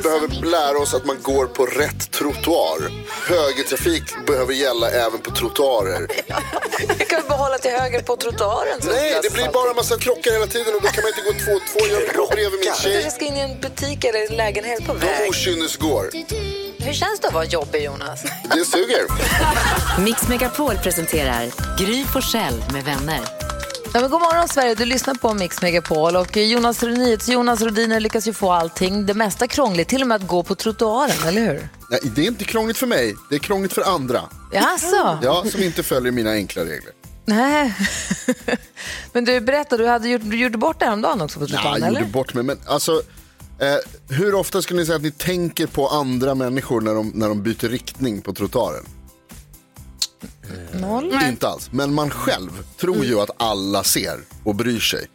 Behöver lära oss att man går på rätt trottoar. Högertrafik behöver gälla även på trottoarer. Jag kan behålla till höger på trottoaren. Nej, det blir bara en massa krockar hela tiden och då kan man inte gå två och två. Jag går bredvid min Jag tjej. ska in i en butik eller en lägenhet på De väg. okynnesgår. Hur känns det att vara jobbig, Jonas? Det suger. Mix Megapol presenterar Gry Forssell med vänner. Ja, men god morgon Sverige, du lyssnar på Mix Megapol och Jonas, Nyhets, Jonas Rodiner lyckas ju få allting, det mesta krångligt, till och med att gå på trottoaren, eller hur? Nej, det är inte krångligt för mig. Det är krångligt för andra. Jaså? Ja, som inte följer mina enkla regler. Nej. men du berättade, du hade gjort, du gjorde bort det häromdagen också på trottoaren, jag eller? gjorde bort mig. Men alltså, eh, hur ofta skulle ni säga att ni tänker på andra människor när de, när de byter riktning på trottoaren? Noll. Inte alls. Men man själv tror ju att alla ser och bryr sig.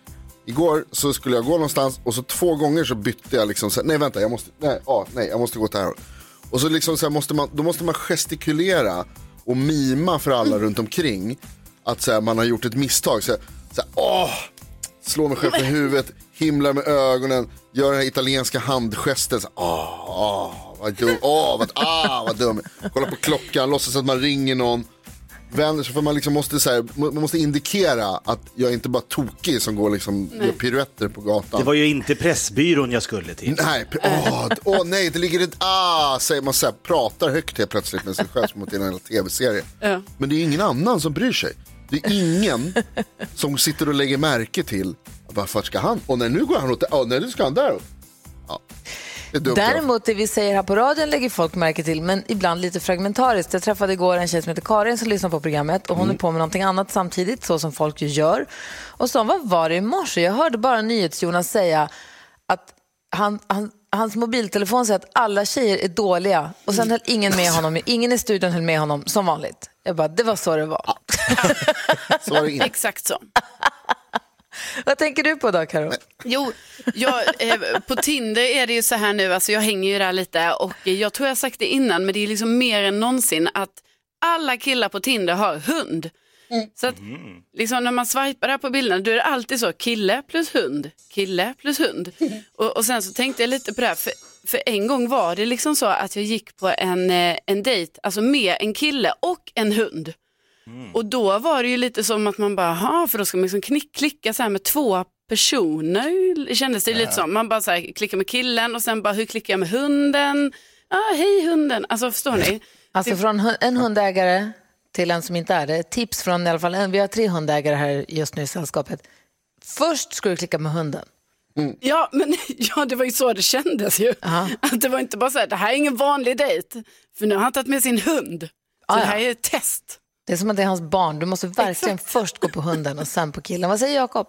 Igår så skulle jag gå någonstans och så två gånger så bytte jag liksom, så här, nej vänta, jag måste, nej, ah, nej, jag måste gå åt det här. Och så liksom så här, måste man, då måste man gestikulera och mima för alla runt omkring att så här, man har gjort ett misstag. Så här, så här, åh, slå mig själv på huvudet, himlar med ögonen, gör den här italienska handgesten. Så, åh, åh, vad dum, åh, vad, ah, vad dum. Kolla på klockan, låtsas att man ringer någon vänder sig för man liksom måste, så här, man måste indikera att jag är inte bara tokig som går liksom gör piruetter på gatan. Det var ju inte Pressbyrån jag skulle till. Nej, åh, åh nej, det ligger ett ah, säger man så här, pratar högt helt plötsligt med sig själv som att det är en tv-serie. Men det är ingen annan som bryr sig. Det är ingen som sitter och lägger märke till varför ska han, och när nu går han åt, oh, nej nu ska han däråt. Ja. Däremot det vi säger här på radion lägger folk märke till, men ibland lite fragmentariskt. Jag träffade igår en tjej som heter Karin som lyssnar på programmet och hon är på med någonting annat samtidigt, så som folk ju gör. Och så vad var det i morse? Jag hörde bara NyhetsJonas säga att han, han, hans mobiltelefon säger att alla tjejer är dåliga och sen höll ingen med honom, ingen i studion höll med honom som vanligt. Jag bara, det var så det var. Så var det. Exakt så. Vad tänker du på då, Karo? Jo, jag, eh, på Tinder är det ju så här nu, alltså jag hänger ju där lite och jag tror jag har sagt det innan, men det är liksom mer än någonsin att alla killar på Tinder har hund. Så att liksom när man swipar där på bilderna, då är det alltid så, kille plus hund, kille plus hund. Och, och sen så tänkte jag lite på det här, för, för en gång var det liksom så att jag gick på en, eh, en dejt, alltså med en kille och en hund. Och då var det ju lite som att man bara, "Jaha, för då ska man liksom knick, klicka så här med två personer, det kändes det lite som. Man bara så här, klickar med killen och sen bara, hur klickar jag med hunden? Ah, hej hunden, alltså förstår ni? Alltså från en hundägare till en som inte är det. Tips från i alla fall en, vi har tre hundägare här just nu i sällskapet. Först ska du klicka med hunden. Ja, men ja, det var ju så det kändes ju. Att det var inte bara så här, det här är ingen vanlig dejt, för nu har han tagit med sin hund. Så Ah, det ja. här är ett test. Det är som att det är hans barn. Du måste verkligen först gå på hunden och sen på killen. Vad säger Jakob?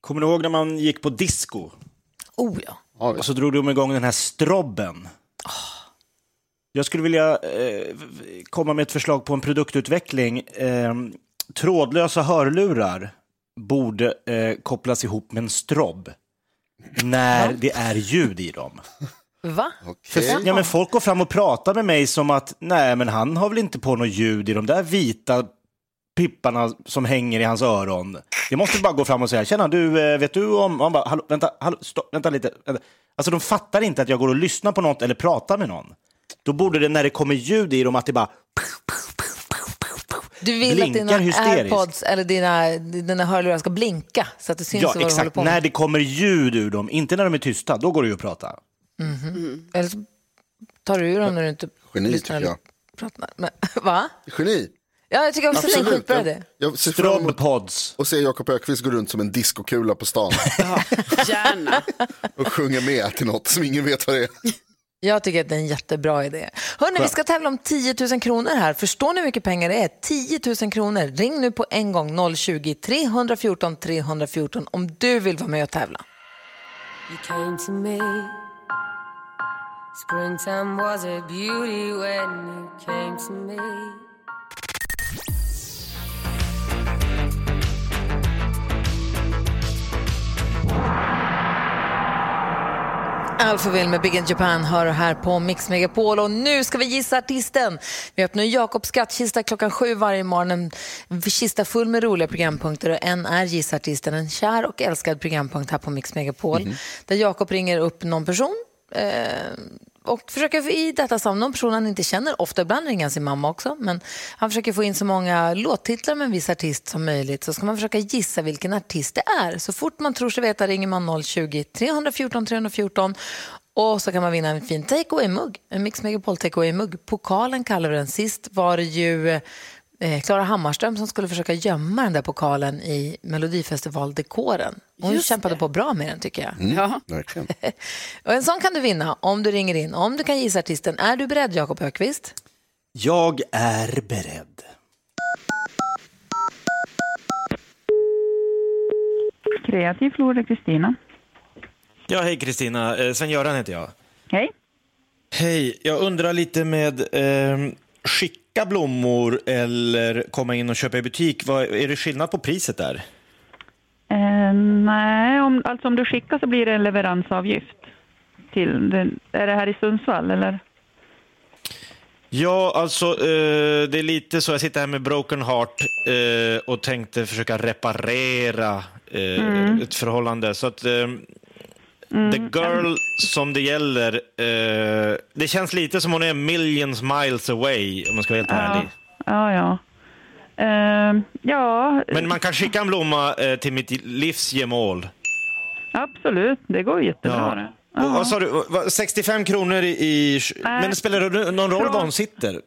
Kommer du ihåg när man gick på disco? Oh ja. Och så drog de igång den här strobben. Jag skulle vilja eh, komma med ett förslag på en produktutveckling. Eh, trådlösa hörlurar borde eh, kopplas ihop med en strobb när det är ljud i dem. Va? För, ja, men folk går fram och pratar med mig som att nej, men han har väl inte på något ljud i de där vita pipparna som hänger i hans öron. Jag måste bara gå fram och säga, tjena du, eh, vet du om... Man bara, hallå, vänta, hallå, stopp, vänta lite. Vänta. Alltså de fattar inte att jag går och lyssnar på något eller pratar med någon. Då borde det när det kommer ljud i dem att det bara... Du vill Blinkar att dina hysteriskt. airpods eller dina, dina hörlurar ska blinka så att det syns Ja, vad du håller exakt. på med. När det kommer ljud ur dem, inte när de är tysta, då går det ju att prata. Eller så tar du ur dem när du inte Geni, lyssnar tycker eller pratar. Men, va? Geni. Ja, jag tycker också att det är en Absolut. skitbra Jag, idé. jag ser fram emot Strobbpods. att se Jakob Ökvist gå runt som en diskokula på stan Gärna. och sjunga med till något som ingen vet vad det är. Jag tycker att det är en jättebra idé. Hörrni, vi ska tävla om 10 000 kronor här. Förstår ni hur mycket pengar det är? 10 000 kronor. Ring nu på en gång 020-314 314 om du vill vara med och tävla. You came to me. Springtime was a beauty when you came to me Alphaville med Big in Japan hör här på Mix Megapol. Och nu ska vi gissa artisten. Vi öppnar Jakobs skattkista klockan sju varje morgon. En kista full med roliga programpunkter och en är Gissa artisten, en kär och älskad programpunkt här på Mix Megapol. Mm. Där Jakob ringer upp någon person Eh, och försöker få i detta samtal, någon person han inte känner. Ofta ibland ringer han sin mamma också. Men han försöker få in så många låttitlar med en viss artist som möjligt. Så ska man försöka gissa vilken artist det är. Så fort man tror sig veta ringer man 020-314 314. Och så kan man vinna en fin takeaway-mugg. En Mix Megapol takeaway-mugg. Pokalen kallar vi den. Sist var det ju eh, eh, Klara Hammarström som skulle försöka gömma den där pokalen i Melodifestivaldekoren. Hon Just kämpade på bra med den tycker jag. Ja. Verkligen. Och en sån kan du vinna om du ringer in. Om du kan gissa artisten. Är du beredd, Jakob Högqvist? Jag är beredd. Kreativ Flora Kristina. Ja, hej Kristina. Eh, Sven-Göran heter jag. Hej. Hej, jag undrar lite med eh, skicka blommor eller komma in och köpa i butik. Vad, är det skillnad på priset där? Eh, nej, om, alltså om du skickar så blir det en leveransavgift. Till, är det här i Sundsvall eller? Ja, alltså eh, det är lite så. Jag sitter här med broken heart eh, och tänkte försöka reparera eh, ett förhållande. Så att eh, the girl som det gäller, eh, det känns lite som hon är millions miles away om man ska vara helt ärlig. Ja, ja. Eh, ja, Men man kan skicka en blomma eh, till mitt livs gemål. absolut. Det går jättebra. det. Och Vad sa du? Vad- 65 kronor i... i men det spelar någon roll var hon sitter?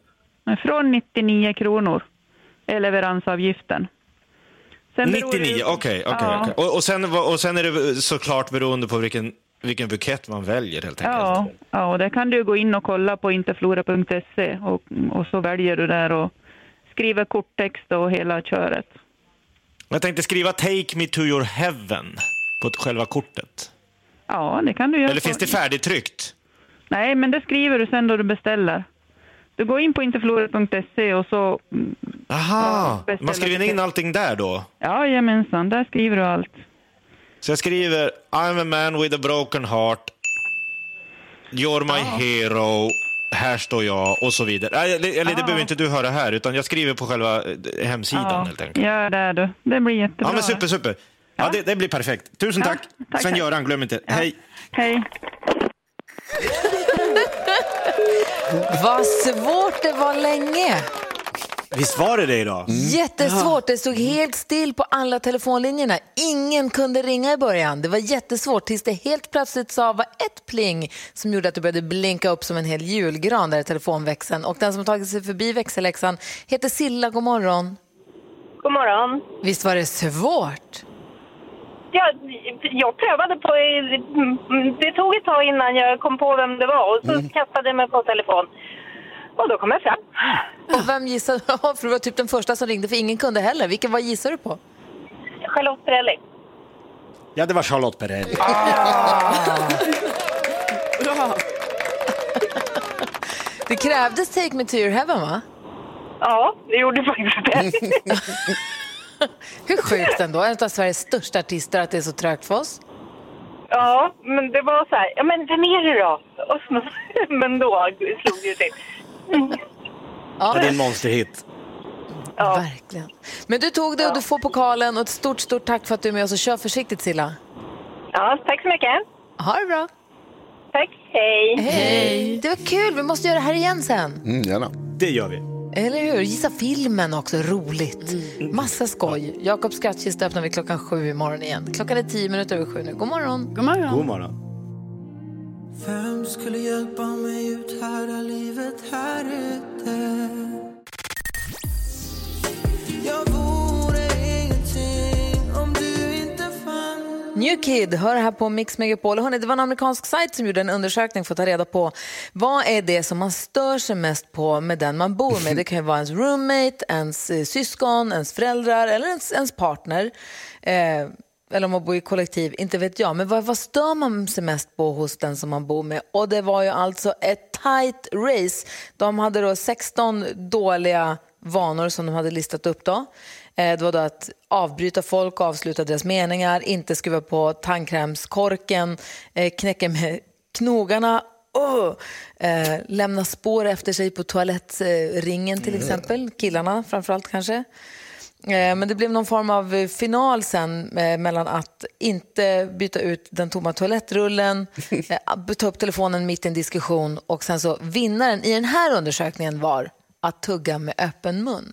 Från 99 kronor är leveransavgiften. Sen beror det 99, ju- okej. okej, Ja. okej. Och, och, sen, och sen är det såklart beroende på vilken, vilken bukett man väljer helt enkelt. Ja, ja, och där kan du gå in och kolla på interflora.se och, och så väljer du där och skriver korttext och hela köret. Jag tänkte skriva Take me to your heaven på själva kortet. Ja, det kan du göra. Eller finns det färdigtryckt? Nej, men det skriver du sen då du beställer. Du går in på interflora.se och så... Aha, beställa man skriver in allting där då? Ja, jajamensan, där skriver du allt. Så jag skriver I'm a man with a broken heart. You're my hero. Här står jag och så vidare. Nej, Eller, eller det behöver inte du höra här, utan jag skriver på själva eh, hemsidan Ja, helt enkelt. gör det du. Det blir jättebra. Ja, men super, super. Ja, det, det blir perfekt. Tusen Ja, tack. tack, Sven-Göran, glöm inte. Hej. Hej. Vad svårt det var länge. Visst var det det idag? Jättesvårt. Det stod helt still på alla telefonlinjerna. Ingen kunde ringa i början. Det var jättesvårt tills det helt plötsligt sa var ett pling som gjorde att det började blinka upp som en hel julgran där i telefonväxeln. Och den som tagit sig förbi växelläxan heter Silla. God morgon. God morgon. Visst var det svårt? Ja, jag prövade på... Det tog ett tag innan jag kom på vem det var och så kastade jag mig på telefon. Och då kom jag fram. Och vem gissade? Ja, För det var typ den första som ringde, för ingen kunde heller. Vilken var gissar du på? Charlotte Perrelli. Ja, det var Charlotte Perrelli. Bra. Det krävdes Take Me To Your Heaven, va? Ja, det gjorde faktiskt det. Hur sjukt ändå. En av Sveriges största artister att det är så trögt för oss. ja, men det var så här, ja men vem är det då? Och så, men då slog det ju till. Ja, det är en monsterhit. Ja. Verkligen. Men du tog det och du får pokalen och ett stort, stort tack för att du är med oss och kör försiktigt Silla. ja, tack så mycket. Ha det bra. Tack, hej. Hej. Det var kul. Vi måste göra det här igen sen. Mm, gärna. Det gör vi. Eller hur? Gissa filmen också. Roligt. Massa skoj. Jakobs skattkista öppnar vi klockan sju imorgon igen. Klockan är tio minuter över sju nu. God morgon. God morgon. God morgon. Vem skulle hjälpa mig ut här livet här ute? Jag vore ingenting om du inte fanns New Kid hör här på Mix Megapol. Hörrni, det var en amerikansk sajt som gjorde en undersökning för att ta reda på vad är det som man stör sig mest på med den man bor med. Det kan ju vara ens roommate, ens eh, syskon, ens föräldrar eller ens, ens partner. Eh, eller om man bor i kollektiv, inte vet jag. Men vad, vad stör man sig mest på hos den som man bor med? Och det var ju alltså ett tight race. De hade då 16 dåliga vanor som de hade listat upp då. Eh, Det var då att avbryta folk, avsluta deras meningar, inte skruva på tandkrämskorken, eh, knäcka med knogarna. Oh, lämna spår efter sig på toalettringen till exempel. Killarna framförallt kanske. Eh, Men det blev någon form av eh, final sen eh, mellan att inte byta ut den tomma toalettrullen, ta upp telefonen mitt i en diskussion och sen så vinnaren i den här undersökningen var att tugga med öppen mun.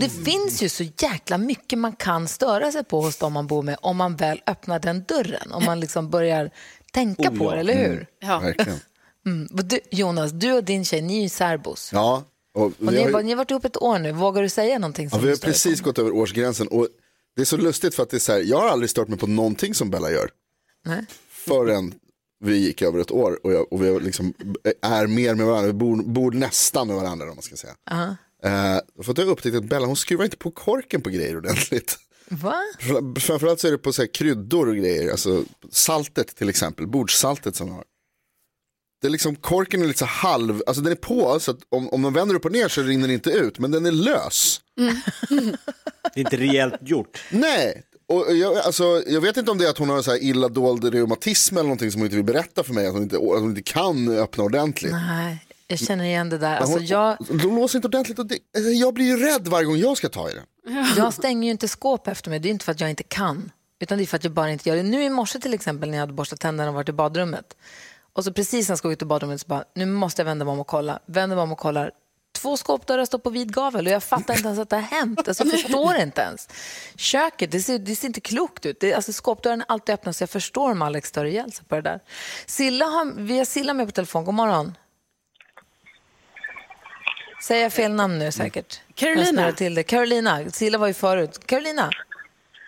Det finns ju så jäkla mycket man kan störa sig på hos dem man bor med om man väl öppnar den dörren, om man liksom börjar tänka Oh, på ja. det, eller hur? Mm. Ja. Verkligen. Mm. Du, Jonas, du och din tjej, ni är ju särbos. Ja, och Och ni, har bara- ni har varit ihop ett år nu. Vågar du säga någonting? Ja, vi har precis gått över årsgränsen och det är så lustigt för att det är så här, jag har aldrig stört mig på någonting som Bella gör. Nej. Förrän vi gick över ett år och, jag, och vi liksom är mer med varandra, vi bor, bor nästan med varandra om man ska säga. Uh, för att jag har upptäckt att Bella hon skruvar inte på korken på grejer ordentligt. Va? Fr- Framförallt så är det på så kryddor och grejer, alltså saltet till exempel, bordssaltet som jag har. Det är liksom, korken är lite så halv, alltså den är på så att om, om man vänder upp och ner så rinner den inte ut, men den är lös. Det är inte rejält gjort. Nej, och jag, alltså, jag vet inte om det är att hon har så här illa dold reumatism eller någonting som hon inte vill berätta för mig, att hon inte, att hon inte kan öppna ordentligt. Nej, jag känner igen det där. Alltså, hon, jag, De låser inte ordentligt och det, alltså, jag blir ju rädd varje gång jag ska ta i det. jag stänger ju inte skåp efter mig. Det är inte för att jag inte kan, utan det är för att jag bara inte gör det. Nu i morse till exempel när jag hade borstat tänderna och varit i badrummet. Och så precis när jag ska gå ut i badrummet så bara, nu måste jag vända mig om och kolla. Vänder mig om och kollar. Två skåpdörrar står på vid gavel och jag fattar inte ens att det har hänt. Alltså, jag förstår inte ens. Köket, det ser, det ser inte klokt ut. Det, alltså, skåpdörren är alltid öppna så jag förstår om Alex stör ihjäl sig på det där. Silla har, vi har Silla med på telefon. God morgon. Säger jag fel namn nu säkert? Carolina. Jag snurrar Till det. Carolina, Silla var ju förut. Carolina.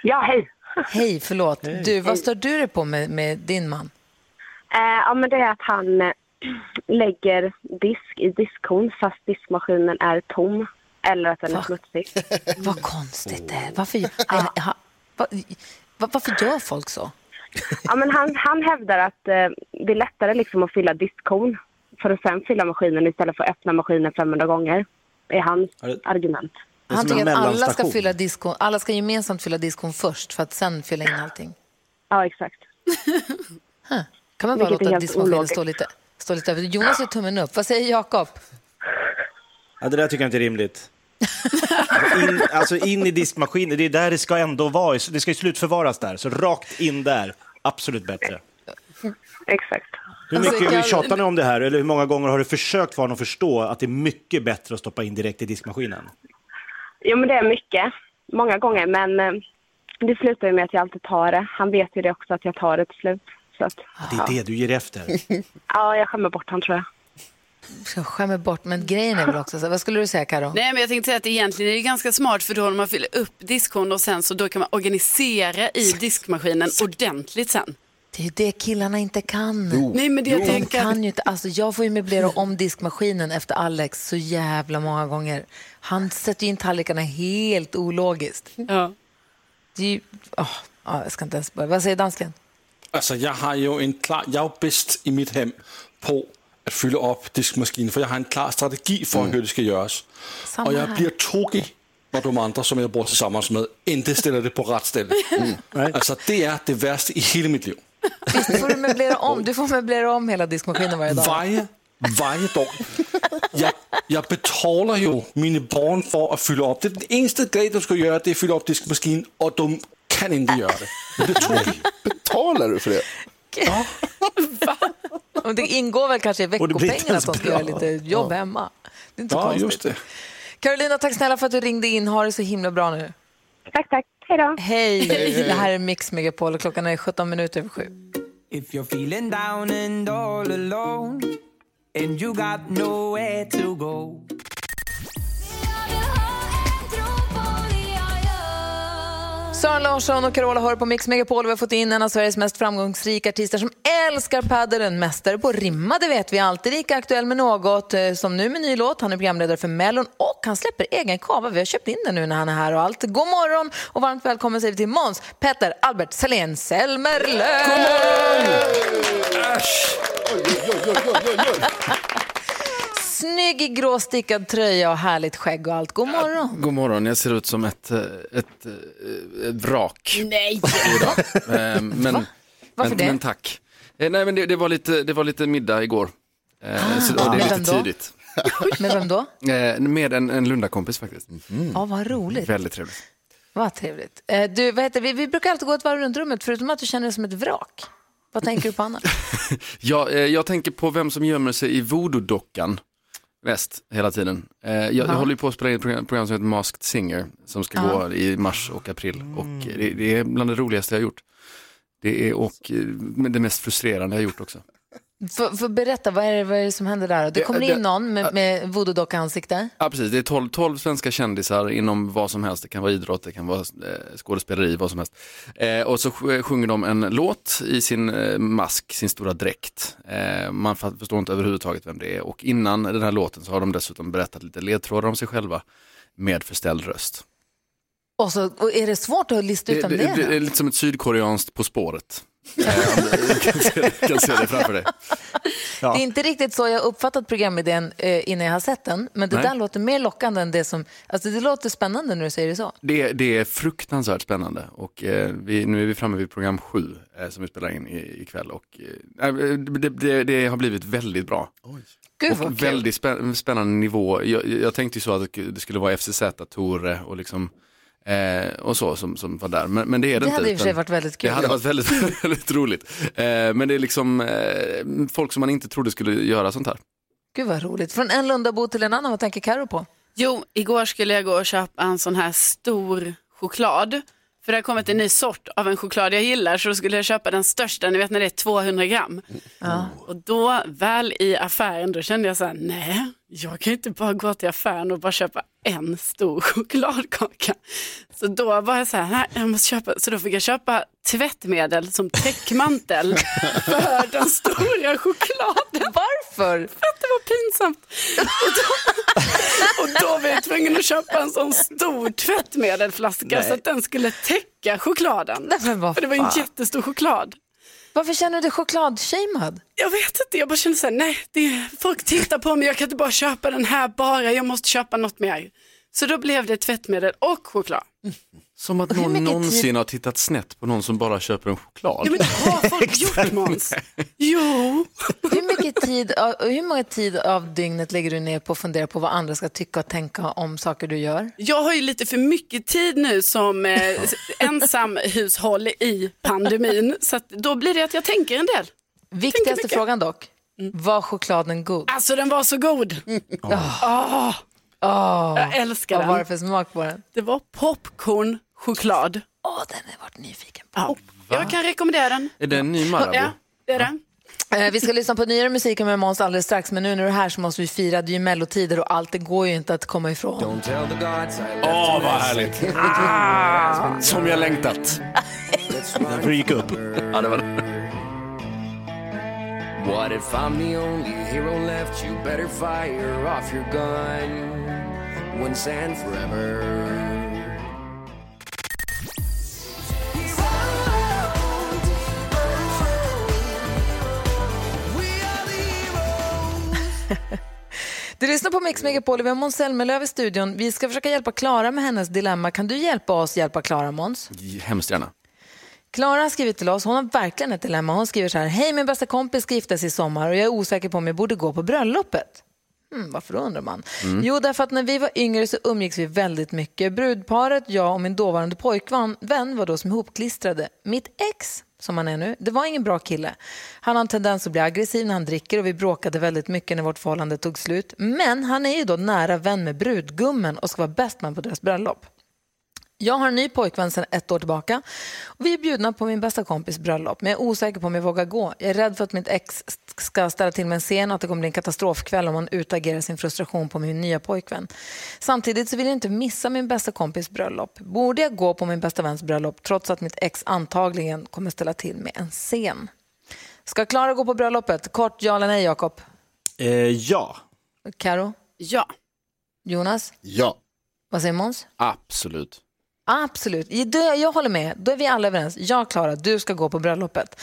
Ja, hej. Hej, förlåt. Du, vad stör du dig på med, med din man? Eh, ja, men det är att han eh, lägger disk i diskhon fast diskmaskinen är tom. Eller att den är smutsig. Vad konstigt det är. Varför, va, va, varför gör folk så? Ja, men han, han hävdar att eh, det är lättare liksom att fylla diskhon för att sen fylla maskinen istället för att öppna maskinen 500 gånger. är hans argument. Han tycker att alla ska, fylla diskon, alla ska gemensamt fylla diskon först för att sen fylla in allting. Ja, exakt. Huh. Kan man bara Vilket låta diskmaskinen stå lite, stå lite över? Jonas gör tummen upp. Vad säger Jakob? Ja, det där tycker jag inte är rimligt. In, alltså in i diskmaskinen, det är där det ska ändå vara. Det ska ju slutförvaras där, så rakt in där. Absolut bättre. Exakt. Hur Alltså, mycket kan- tjatar ni om det här? Eller hur många gånger har du försökt få honom att förstå att det är mycket bättre att stoppa in direkt i diskmaskinen? Jo, men det är mycket. Många gånger. Men eh, det slutar ju med att jag alltid tar det. Han vet ju det också att jag tar det till slut. Så att, Det är det du ger efter. ja, jag skämmer bort han tror jag. Jag skämmer bort, men grejen är väl också så. Vad skulle du säga Karo? Nej, men jag tänkte säga att egentligen är det ganska smart för då när man fyller upp diskhon och sen så då kan man organisera i diskmaskinen ordentligt sen. Det är ju det killarna inte kan. Nej, men det jag De tänker- kan ju inte. Alltså, jag får ju möblera om diskmaskinen efter Alex så jävla många gånger. Han sätter ju in tallrikarna helt ologiskt. Ja. Det är ju... åh, ja, jag ska inte ens börja. Vad säger dansken? Altså, jeg har jo en klar, jeg er jo bedst i mit hem på at fylde op diskmaskinen, for jeg har en klar strategi for, mm. hur det skal gøres. Samma og jeg här. bliver tokig, når de andre, som jeg bor tillsammans med, inte ställer det på rätt ställe. Mm. Altså, det er det værste i hele mit liv. Visst får du möblera om? Du får möblera om hela diskmaskinen varje dag. Varje, varje dag. Jeg, jeg betaler jo mine barn for at fylde op. Det er den eneste grej, de skal gøre, det er at fylde op diskmaskinen, og de kan ikke gøre det. Jeg bliver tokig. Betalar du för det? Och det ingår väl kanske i veckopengen att de ska göra lite jobb hemma. Det är inte Ja, konstigt. just det. Carolina, tack snälla för att du ringde in. Ha det så himla bra nu. Tack, tack. Hej då. Hej. Det här är Mix Megapol och klockan är 17 minuter över sju. If you're feeling down and all alone, and you got nowhere to go. Sara Larsson och Carola hör på Mix Megapol. Vi har fått in en av Sveriges mest framgångsrika artister som älskar padel. En mästare på att rimma, det vet vi. Alltid lika aktuell med något. eh, Som nu med ny låt. Han är programledare för Mellon och han släpper egen kava. Vi har köpt in den nu när han är här och allt. God morgon och varmt välkommen säger vi till Måns, Petter, Albert, Salén, Selmerlöw. God Snygg i grå stickad tröja och härligt skägg och allt. God morgon. God morgon, jag ser ut som ett, eh, ett, eh, ett vrak Nej! Eh, Men, Varför men, det? men tack. Eh, nej men det, det, var lite, det var lite middag igår. Eh, så, det är vem lite då? tidigt. Med vem då? Eh, med en, en Lundakompis faktiskt. Ja, vad roligt. Väldigt trevligt. Vad trevligt. Du, vad heter, vi, vi brukar alltid gå ett varv runt rummet, förutom att du känner dig som ett vrak. Vad tänker du på annat? Ja, eh, jag tänker på vem som gömmer sig i voodoo-dockan mest hela tiden. Eh, jag, jag Ja. håller ju på att spela in ett program, program som heter Masked Singer som ska Ja. gå i mars och april. Och eh, det, det är bland det roligaste jag har gjort. Det är och eh, det mest frustrerande jag har gjort också. För, för berätta, vad är, det, vad är det som händer där? Det Det- kommer det- in någon med, med voodoo-docka-ansikte. Ja precis, det är 12, 12 svenska kändisar inom vad som helst. Det kan vara idrott, det kan vara eh, skådespeleri, vad som helst. Eh, och så sj- sjunger de en låt i sin eh, mask, sin stora dräkt. Eh, man förstår inte överhuvudtaget vem det är. Och innan den här låten så har de dessutom berättat lite ledtrådar om sig själva med förställd röst. Och, så, och är det svårt att lista ut Det, vem det, det, det, är? är lite som ett sydkoreanskt På spåret. Du kan, se, kan se det framför dig. Det är inte riktigt så jag har uppfattat programidén eh, innan jag har sett den. Men det Nej. där låter mer lockande än det som... Alltså det låter spännande när du säger det så. Det, det är fruktansvärt spännande och eh, vi, nu är vi framme vid program sju eh, som vi spelar in i, ikväll och eh, det, det, det har blivit väldigt bra. Gud, och väldigt spä, spännande nivå. Jag, jag tänkte ju så att det skulle vara FCZ, Tore och liksom eh, och så som, som var där. Men, men det är det, Det inte. hade i och för sig varit väldigt kul. Det hade varit väldigt, väldigt roligt. Eh, men det är liksom eh, folk som man inte trodde skulle göra sånt här. Gud vad roligt. Från en Lundabo till en annan, vad tänker Karo på? Jo, igår skulle jag gå och köpa en sån här stor choklad. För det har kommit en ny sort av en choklad jag gillar så då skulle jag köpa den största, ni vet när det är 200 gram. Ja. Och då väl i affären då kände jag så här, nej, jag kan inte bara gå till affären och bara köpa en stor chokladkaka. Så då var jag så här, nej, jag måste köpa, så då fick jag köpa tvättmedel som täckmantel för den stora chokladen. Varför? För att det var pinsamt. Och då, och då var jag tvungen att köpa en sån stor tvättmedelflaska Nej. så att den skulle täcka chokladen. Nej, men vad För det var en jättestor choklad. Varför känner du dig chokladshamead? Jag vet inte, jag bara kände så här, nej, det, folk tittar på mig, jag kan inte bara köpa den här bara, jag måste köpa något mer. Så då blev det tvättmedel och choklad. Som att någon någonsin tid- har tittat snett på någon som bara köper en choklad. Ja, men det har folk gjort Måns. Jo. Hur mycket tid, hur många tid av dygnet lägger du ner på att fundera på vad andra ska tycka och tänka om saker du gör? Jag har ju lite för mycket tid nu som eh, ensamhushåll i pandemin. Så att då blir det att jag tänker en del. Viktigaste frågan dock, var chokladen god? Alltså den var så god. Åh, Åh, jag älskar vad den. var det för smak på den? Det var popcornchoklad. Åh, den har jag varit nyfiken på. Ja, jag kan rekommendera den. Är det en ny Marabou? Ja, det är det. Eh, Vi ska lyssna på nyare musik med Måns alldeles strax, men nu när du är här så måste vi fira. Det är ju mellotider och allt, det går ju inte att komma ifrån. Åh, vad härligt. Ah, som jag längtat. Därför gick upp. Ja, det var det. What if I'm the only hero left? You better fire off your gun once and forever. Du lyssnar på Mix Megapol, vi har Måns Zelmerlöw i studion. Vi ska försöka hjälpa Klara med hennes dilemma. Kan du hjälpa oss hjälpa Klara, Måns? Hemskt gärna. Klara har skrivit till oss, hon har verkligen ett dilemma. Hon skriver så här, hej min bästa kompis ska gifta sig i sommar och jag är osäker på om jag borde gå på bröllopet. Hmm, varför då undrar man? Mm. Jo, därför att när vi var yngre så umgicks vi väldigt mycket. Brudparet, jag och min dåvarande pojkvän vän var då som ihopklistrade. Mitt ex, som han är nu, det var ingen bra kille. Han har en tendens att bli aggressiv när han dricker och vi bråkade väldigt mycket när vårt förhållande tog slut. Men han är ju då nära vän med brudgummen och ska vara bäst man på deras bröllop. Jag har en ny pojkvän sedan ett år tillbaka. Och vi är bjudna på min bästa kompis bröllop, men jag är osäker på om jag vågar gå. Jag är rädd för att mitt ex ska ställa till med en scen och att det kommer bli en katastrofkväll om han utagerar sin frustration på min nya pojkvän. Samtidigt så vill jag inte missa min bästa kompis bröllop. Borde jag gå på min bästa väns bröllop trots att mitt ex antagligen kommer ställa till med en scen? Ska Klara gå på bröllopet? Kort ja eller nej, Jakob? Eh, ja. Karo? Ja. Jonas? Ja. Vad säger Måns? Absolut. Absolut, jag håller med. Då är vi alla överens. Jag, Klara, du ska gå på bröllopet.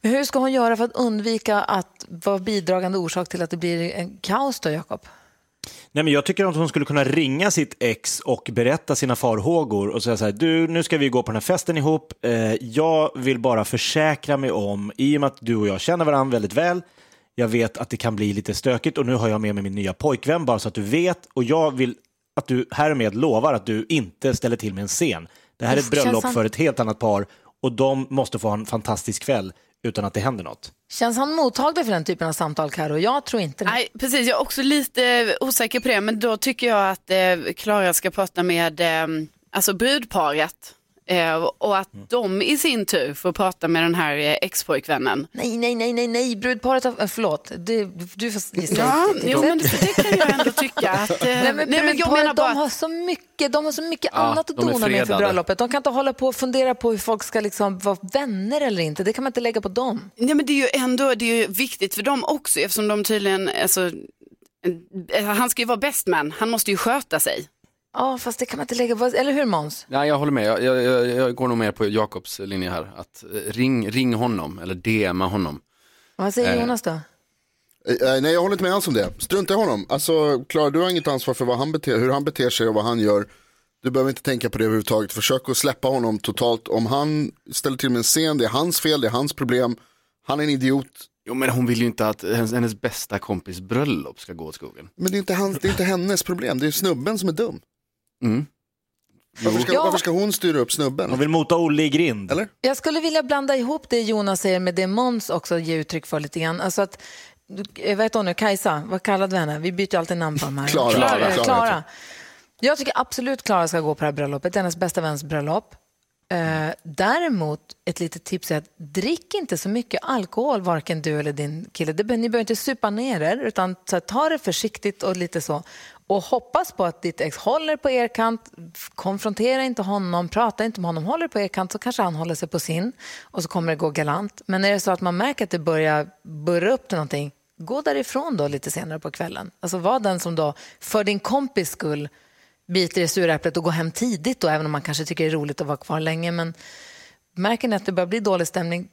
Men hur ska hon göra för att undvika att vara bidragande orsak till att det blir en kaos då, Jakob? Nej, men jag tycker att hon skulle kunna ringa sitt ex och berätta sina farhågor och säga så här, du, nu ska vi gå på den här festen ihop. Eh, jag vill bara försäkra mig om, i och med att du och jag känner varandra väldigt väl, jag vet att det kan bli lite stökigt och nu har jag med mig min nya pojkvän bara så att du vet och jag vill att du härmed lovar att du inte ställer till med en scen. Det här är ett bröllop han- för ett helt annat par och de måste få ha en fantastisk kväll utan att det händer något. Känns han mottaglig för den typen av samtal, Karo? Jag tror inte det. Nej, precis. Jag är också lite osäker på det, men då tycker jag att eh, Klara ska prata med eh, alltså brudparet eh, och att de i sin tur får prata med den här eh, expojkvännen. Nej, nej, nej, nej, nej, brudparet har, eh, förlåt, du, du får gissa. Ja, jo, men det, tycka. Att, eh, Nej, men nej, men jag menar bara de, har så mycket, de har så mycket Ja, annat att dona med för fredade. bröllopet. De kan inte hålla på och fundera på hur folk ska liksom vara vänner eller inte. Det kan man inte lägga på dem. Nej, men det är ju ändå det är ju viktigt för dem också eftersom de tydligen, alltså, eh, han ska ju vara best man, han måste ju sköta sig. Ja, fast det kan man inte lägga på, eller hur Måns? Ja, jag håller med, jag, jag, jag, jag går nog mer på Jakobs linje här. Att eh, ring, ring honom eller DMa honom. Vad säger Eh, Jonas då? Eh, nej, jag håller inte med alls om det. Strunta i honom. Alltså, Klara, du har inget ansvar för vad han beter, hur han beter sig och vad han gör. Du behöver inte tänka på det överhuvudtaget. Försök att släppa honom totalt. Om han ställer till med en scen, det är hans fel, det är hans problem. Han är en idiot. Jo men hon vill ju inte att hennes, hennes bästa kompis bröllop ska gå åt skogen. Men det är, inte hans, det är inte hennes problem, det är snubben som är dum. Mm. Varför ska, Ja. varför ska hon styra upp snubben? Hon vill mota Olle i grind. Eller? Jag skulle vilja blanda ihop det Jonas säger med det Måns också ger uttryck för lite grann. Alltså att, eh, vad heter hon nu, Kajsa, vad kallade vi henne? Vi byter ju alltid namn på de här. Klara. Klara. Klara, eh, Klara. Jag tycker absolut Klara ska gå på det här bröllopet, hennes bästa väns bröllop. Eh, däremot, ett litet tips är att drick inte så mycket alkohol, varken du eller din kille. Det, ni behöver inte supa ner er, utan här, ta det försiktigt och lite så. Och hoppas på att ditt ex håller på er kant, konfrontera inte honom, prata inte med honom, håller på er kant så kanske han håller sig på sin och så kommer det gå galant. Men är det så att man märker att det börjar burra upp till någonting, gå därifrån då lite senare på kvällen. Alltså var den som då, för din kompis skull, biter i sura äpplet och går hem tidigt då, även om man kanske tycker det är roligt att vara kvar länge. Men märker ni att det börjar bli dålig stämning,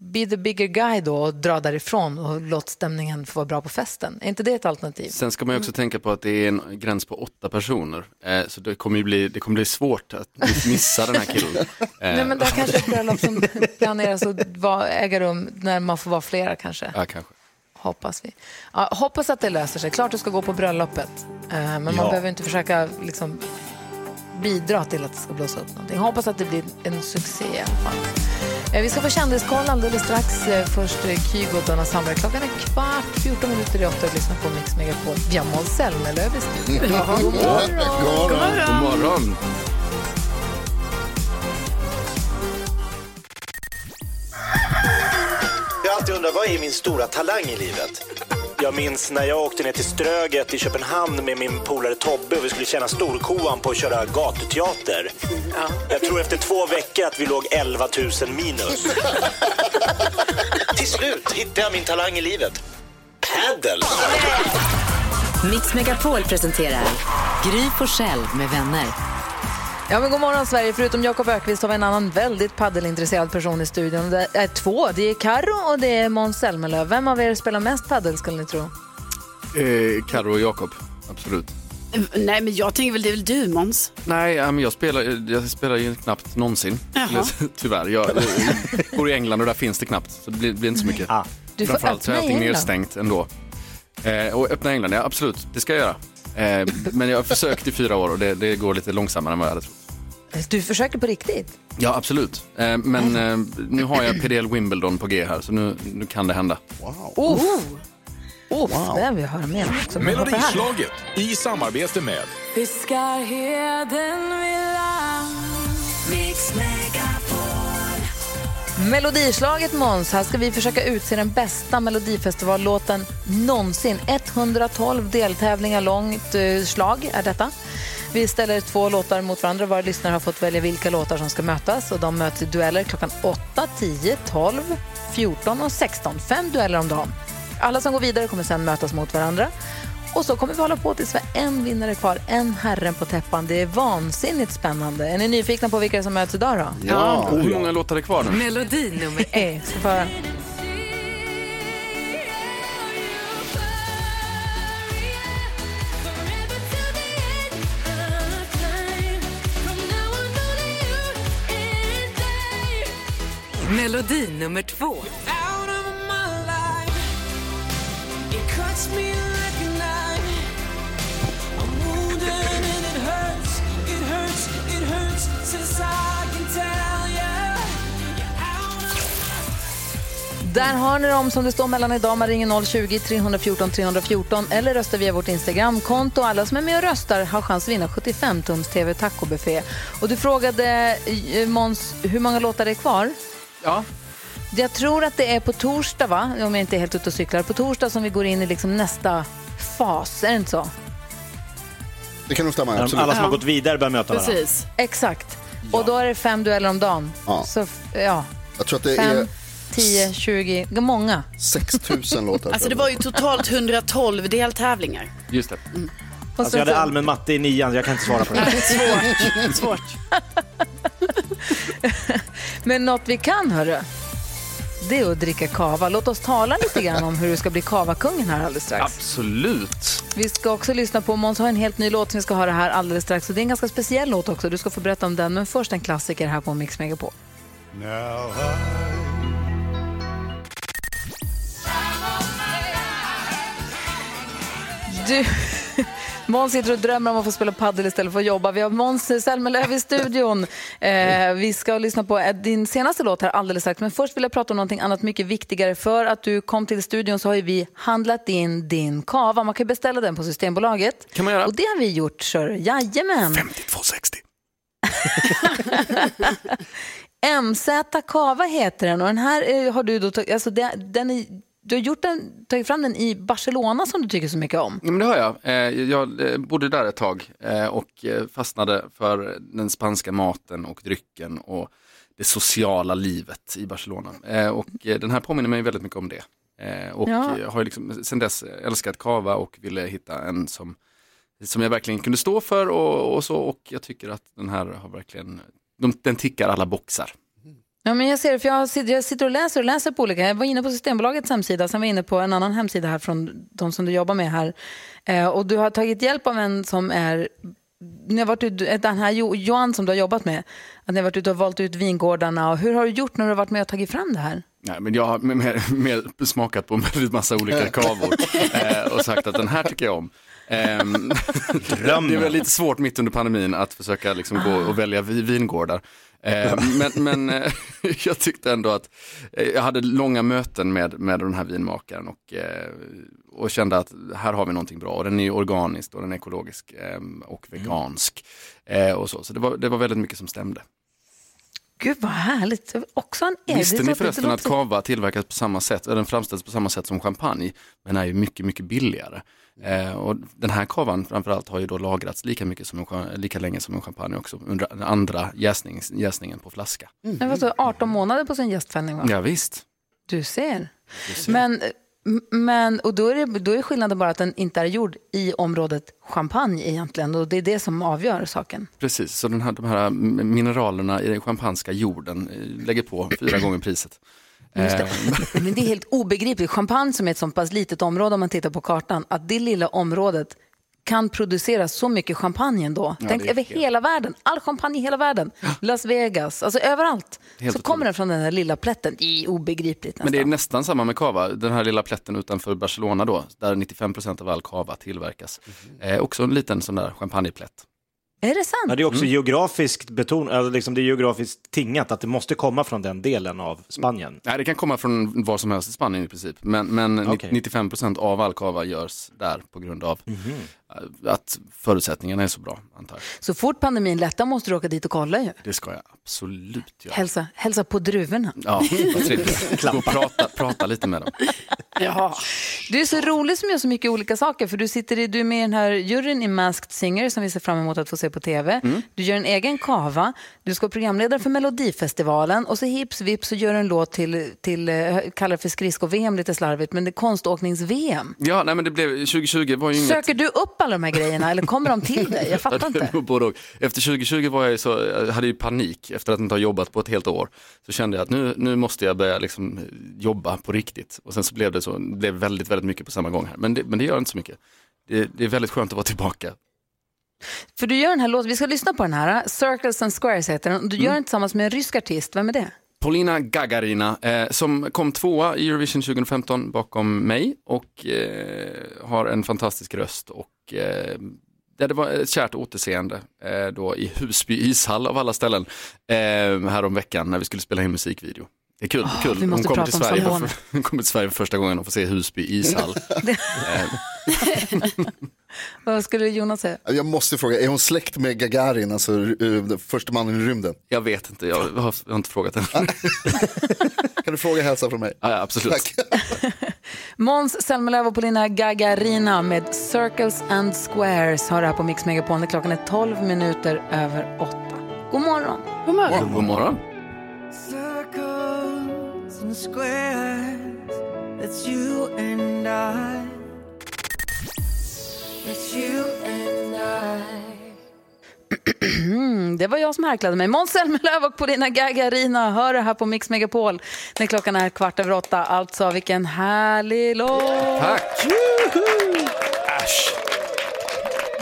be the bigger guy då och dra därifrån och låt stämningen få vara bra på festen. Är inte det ett alternativ? Sen ska man också tänka på att det är en gräns på åtta personer. Eh, så det kommer bli, det kommer bli svårt att missa den här killen. Eh, Nej, men det här kanske är ett bröllop som planeras att äga rum när man får vara flera kanske. Ja, kanske. Hoppas vi. Ja, hoppas att det löser sig. Klart du ska gå på bröllopet. Eh, men man Ja. behöver inte försöka liksom, bidra till att det ska blåsa upp någonting. Hoppas att det blir en succé i alla fall. Eh, vi ska få kändiskoll alldeles strax. Eh, först Kygo och Donna Sandberg. Klockan är kvart, 14 minuter i åtta och lyssnar på Mix Megapol. Vi har Måns Zelmerlöw i studion. God God morgon. God morgon. Jag har alltid undrat, vad är min stora talang i livet? Jag minns när jag åkte ner till Ströget i Köpenhamn med min polare Tobbe och vi skulle tjäna storkovan på att köra gatuteater. Jag tror efter två veckor att vi låg 11 000 minus. till slut hittade jag min talang i livet. Paddle! Mix Megapol presenterar Gry Forssell med vänner. Ja, men god morgon Sverige. Förutom Jakob Ökvist har vi en annan väldigt paddelintresserad person i studion. Det är två. Det är Karo och det är Måns Zelmerlöw. Vem av er spelar mest paddel skulle ni tro? Eh, Karo och Jakob, absolut. Nej, men jag tänker väl det är väl du Måns? Nej, jag spelar, jag spelar ju knappt någonsin. Jaha. Tyvärr, jag, jag bor i England och där finns det knappt. Så det blir, blir inte så mycket. Du får Framförallt så är allting England. nedstängt ändå. Eh, och öppna England, ja absolut, det ska jag göra. Eh, men jag har försökt i fyra år och det, det går lite långsammare än vad jag hade trott. Du försöker på riktigt? Ja, absolut. Eh, men eh, nu har jag PDL Wimbledon på G här, så nu, nu kan det hända. Oh. Oh, Det vill jag höra mer om. Melodislaget i samarbete med Fiskar heden vid land Mix Megapol Melodislaget Måns, här ska vi försöka utse den bästa Melodifestivallåten någonsin. 112 deltävlingar långt eh, slag är detta. Vi ställer två låtar mot varandra. Våra lyssnare har fått välja vilka låtar som ska mötas. Och De möts i dueller klockan 8, 10, 12, 14 och 16. Fem dueller om dagen. Alla som går vidare kommer sen mötas mot varandra. Och så kommer vi hålla på tills vi har en vinnare kvar, en herren på täppan. Det är vansinnigt spännande. Är ni nyfikna på vilka som möts idag då? Ja, oh, hur många låtar är kvar nu? Melodi nummer ett. För... Melodi nummer två. Out of my life, it cuts me Där har ni dem som det står mellan idag. Man ringer 020-314 314 eller röstar via vårt Instagramkonto. Alla som är med och röstar har chans att vinna 75-tums TV tacobuffé. Och du frågade eh, Måns hur många låtar det är kvar. Ja. Jag tror att det är på torsdag, va? om jag inte är helt ute och cyklar. På torsdag som vi går in i liksom nästa fas. Är det inte så? Det kan nog stämma, Alla absolut. som har gått vidare börjar möta varandra. Precis. Exakt. Och då är det fem dueller om dagen. Ja. Så, ja. Jag tror att det Fem, är 10, 20, många. 6000 låtar. Alltså det var ju totalt 112 deltävlingar. Just det. Alltså, jag hade allmän matte i nian, så jag kan inte svara på det. Svårt. Svårt. Men något vi kan, hörru, det är att dricka kava. Låt oss tala lite grann om hur du ska bli kavakungen här alldeles strax. Absolut. Vi ska också lyssna på Måns har en helt ny låt som vi ska höra här alldeles strax. Och det är en ganska speciell låt också. Du ska få berätta om den. Men först en klassiker här på Mix Megapol. Du, Måns sitter och drömmer om att få spela padel istället för att jobba. Vi har Måns Zelmerlöw i studion. Eh, vi ska lyssna på eh, din senaste låt här alldeles strax. Men först vill jag prata om någonting annat mycket viktigare. För att du kom till studion så har vi handlat in din kava. Man kan beställa den på Systembolaget. Kan man göra. Och det har vi gjort, sir. Jajamän. 5260. MZ Kava heter den och den här eh, har du då alltså den är, du har gjort den, tagit fram den i Barcelona som du tycker så mycket om. Ja, men det har jag. Eh, Jag eh, bodde där ett tag eh, och fastnade för den spanska maten och drycken och det sociala livet i Barcelona. Och den här påminner mig väldigt mycket om det. Och Ja. jag har liksom sen dess älskat kava och ville hitta en som, som jag verkligen kunde stå för och, och så. Och jag tycker att den här har verkligen, de, den tickar alla boxar. Ja, men jag ser det, för jag sitter, jag sitter och läser och läser på olika. Jag var inne på Systembolagets hemsida, sen var jag inne på en annan hemsida här från de som du jobbar med här. Eh, och du har tagit hjälp av en som är, ni har varit ut, eh, den här Jo- Johan som du har jobbat med, att ni har varit ute och valt ut vingårdarna. Och hur har du gjort när du har varit med och tagit fram det här? Nej, men jag har mer, mer smakat på en massa olika kavor eh, och sagt att den här tycker jag om. Ehm, det är väl lite svårt mitt under pandemin att försöka liksom gå och välja vi- vingårdar. Eh, men men eh, jag tyckte ändå att eh, jag hade långa möten med, med den här vinmakaren och, och kände att här har vi någonting bra. Och den är organisk och den är ekologisk och vegansk. Eh, och så så det, var, det var väldigt mycket som stämde. Gud vad härligt. Också en. Visste ni förresten att kava tillverkas på samma sätt, eller den framställs på samma sätt som champagne, men är ju mycket, mycket billigare. Eh, och den här kavan framförallt har ju då lagrats lika, mycket som en, lika länge som en champagne också, under den andra jäsning, jäsningen på flaska. Det var så 18 månader på sin gästfällning va? Ja, visst. Du ser. Du ser. Men, men och då är, det, då är skillnaden bara att den inte är gjord i området champagne egentligen. Och det är det som avgör saken. Precis, så den här, de här mineralerna i den champagneska jorden eh, lägger på fyra gånger priset. Det. Men det är helt obegripligt. Champagne som är ett så pass litet område om man tittar på kartan, att det lilla området kan producera så mycket champagne ändå. Ja, Tänk över hela världen, all champagne i hela världen. Las Vegas, alltså överallt. Helt så kommer den från den här lilla plätten. Är obegripligt Men det är nästan. nästan samma med kava, den här lilla plätten utanför Barcelona då, där 95% av all kava tillverkas. Eh, också en liten sån där champagneplätt. Är det sant? Ja, det är också Mm. geografiskt beton, alltså liksom det är geografiskt tingat att det måste komma från den delen av Spanien. Nej, det kan komma från var som helst i Spanien i princip. Men, men Okej. 95% av all kava görs där på grund av eh, att förutsättningarna är så bra, antar jag. Så fort pandemin lättar måste du åka dit och kolla ju. Det ska jag absolut göra. Hälsa, hälsa på druvorna. Ja, vad trevligt. Gå och prata, prata lite med dem. Ja. Du är så rolig som gör så mycket olika saker. För Du sitter i, du är med i den här juryn i Masked Singer som vi ser fram emot att få se på tv. Du gör en egen kava. Du ska vara programledare för Melodifestivalen. Och så hips vips så gör du en låt till, till eh, kallar det för skridsko-VM lite slarvigt, men det är konståknings-VM. Ja, nej men det blev, 2020 var ju inget... Söker du upp alla de här grejerna eller kommer de till dig? Jag fattar inte. både. Efter 2020 var jag så, jag hade ju panik efter att inte ha jobbat på ett helt år. Så kände jag att nu, nu måste jag börja liksom jobba på riktigt. Och sen så blev det så, det blev väldigt, väldigt mycket på samma gång här. Men det, men det gör inte så mycket. Det, det är väldigt skönt att vara tillbaka. För du gör den här låten, vi ska lyssna på den här. Circles and Squares heter den. Du gör den tillsammans med en rysk artist. Vem är det? Polina Gagarina eh, som kom tvåa i Eurovision 2015 bakom mig och eh, har en fantastisk röst och eh, det var ett kärt återseende eh, då i Husby ishall av alla ställen eh, härom veckan när vi skulle spela in musikvideo. Det är kul. Åh, kul. hon, kommer till Sverige för, hon kommer till Sverige för första gången och får se Husby ishall. eh, Vad skulle Jonas säga? Jag måste fråga, är hon släkt med Gagarin, alltså den första mannen i rymden? jag vet inte, jag har, jag har inte frågat henne. Kan du fråga hälsa från mig? Ja, ja, absolut. Tack. Måns Zelmerlöw och Polina Gagarina med Circles and Squares har det här på Mix Megapol klockan är 12 minuter över 8. God morgon. God morgon. God morgon. Circles and squares, that's you and I. det var jag som härklade mig. Måns Zelmerlöw och Polina Gagarina hör det här på Mix Megapol när klockan är kvart över åtta. Alltså vilken härlig låt. Tack. Äsch.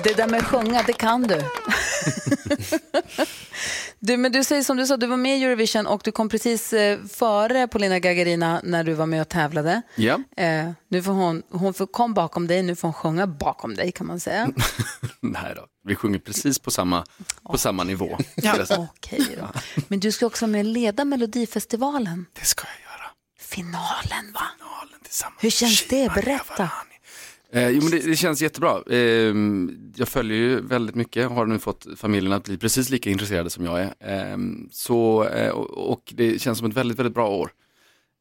Det där med att sjunga, det kan du. du. Men du säger som du sa, du var med i Eurovision och du kom precis eh, före Polina Gagarina när du var med och tävlade. Ja. Eh, nu får hon, hon får, kom bakom dig, nu får hon sjunga bakom dig kan man säga. Nej då, vi sjunger precis på samma, på samma nivå. Ja, okej då. Men du ska också med och leda Melodifestivalen. Det ska jag göra. Finalen va? Finalen tillsammans. Hur känns det? Berätta. Eh, jo, men det, det känns jättebra. Eh, jag följer ju väldigt mycket, har nu fått familjen att bli precis lika intresserade som jag är. Eh, så, och, och det känns som ett väldigt, väldigt bra år.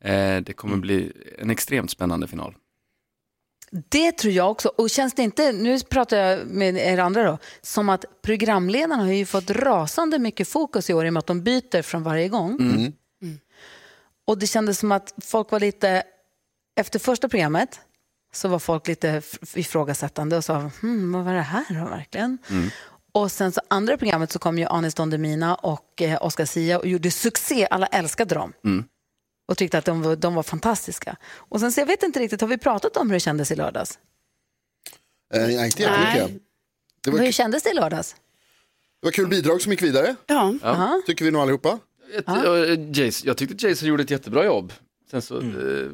Eh, det kommer bli en extremt spännande final. Det tror jag också. Och känns det inte, nu pratar jag med er andra då, som att programledarna har ju fått rasande mycket fokus i år i och med att de byter från varje gång. Mm. Och det kändes som att folk var lite, efter första programmet så var folk lite ifrågasättande och sa, hmm, vad var det här då verkligen? Och sen så andra programmet så kom ju Anis Don Demina och eh, Oscar Sia och gjorde succé, alla älskade dem. Mm. Och tyckte att de var, de var fantastiska. Och sen så jag vet inte riktigt, har vi pratat om hur det kändes i lördags? Eh, nej, inte jättemycket. Det var, Hur kändes det i lördags? det var kul bidrag som gick vidare, Ja. Ja. tycker vi nog allihopa. Jag, eh, Jason, jag tyckte Jason gjorde ett jättebra jobb. Sen så, eh,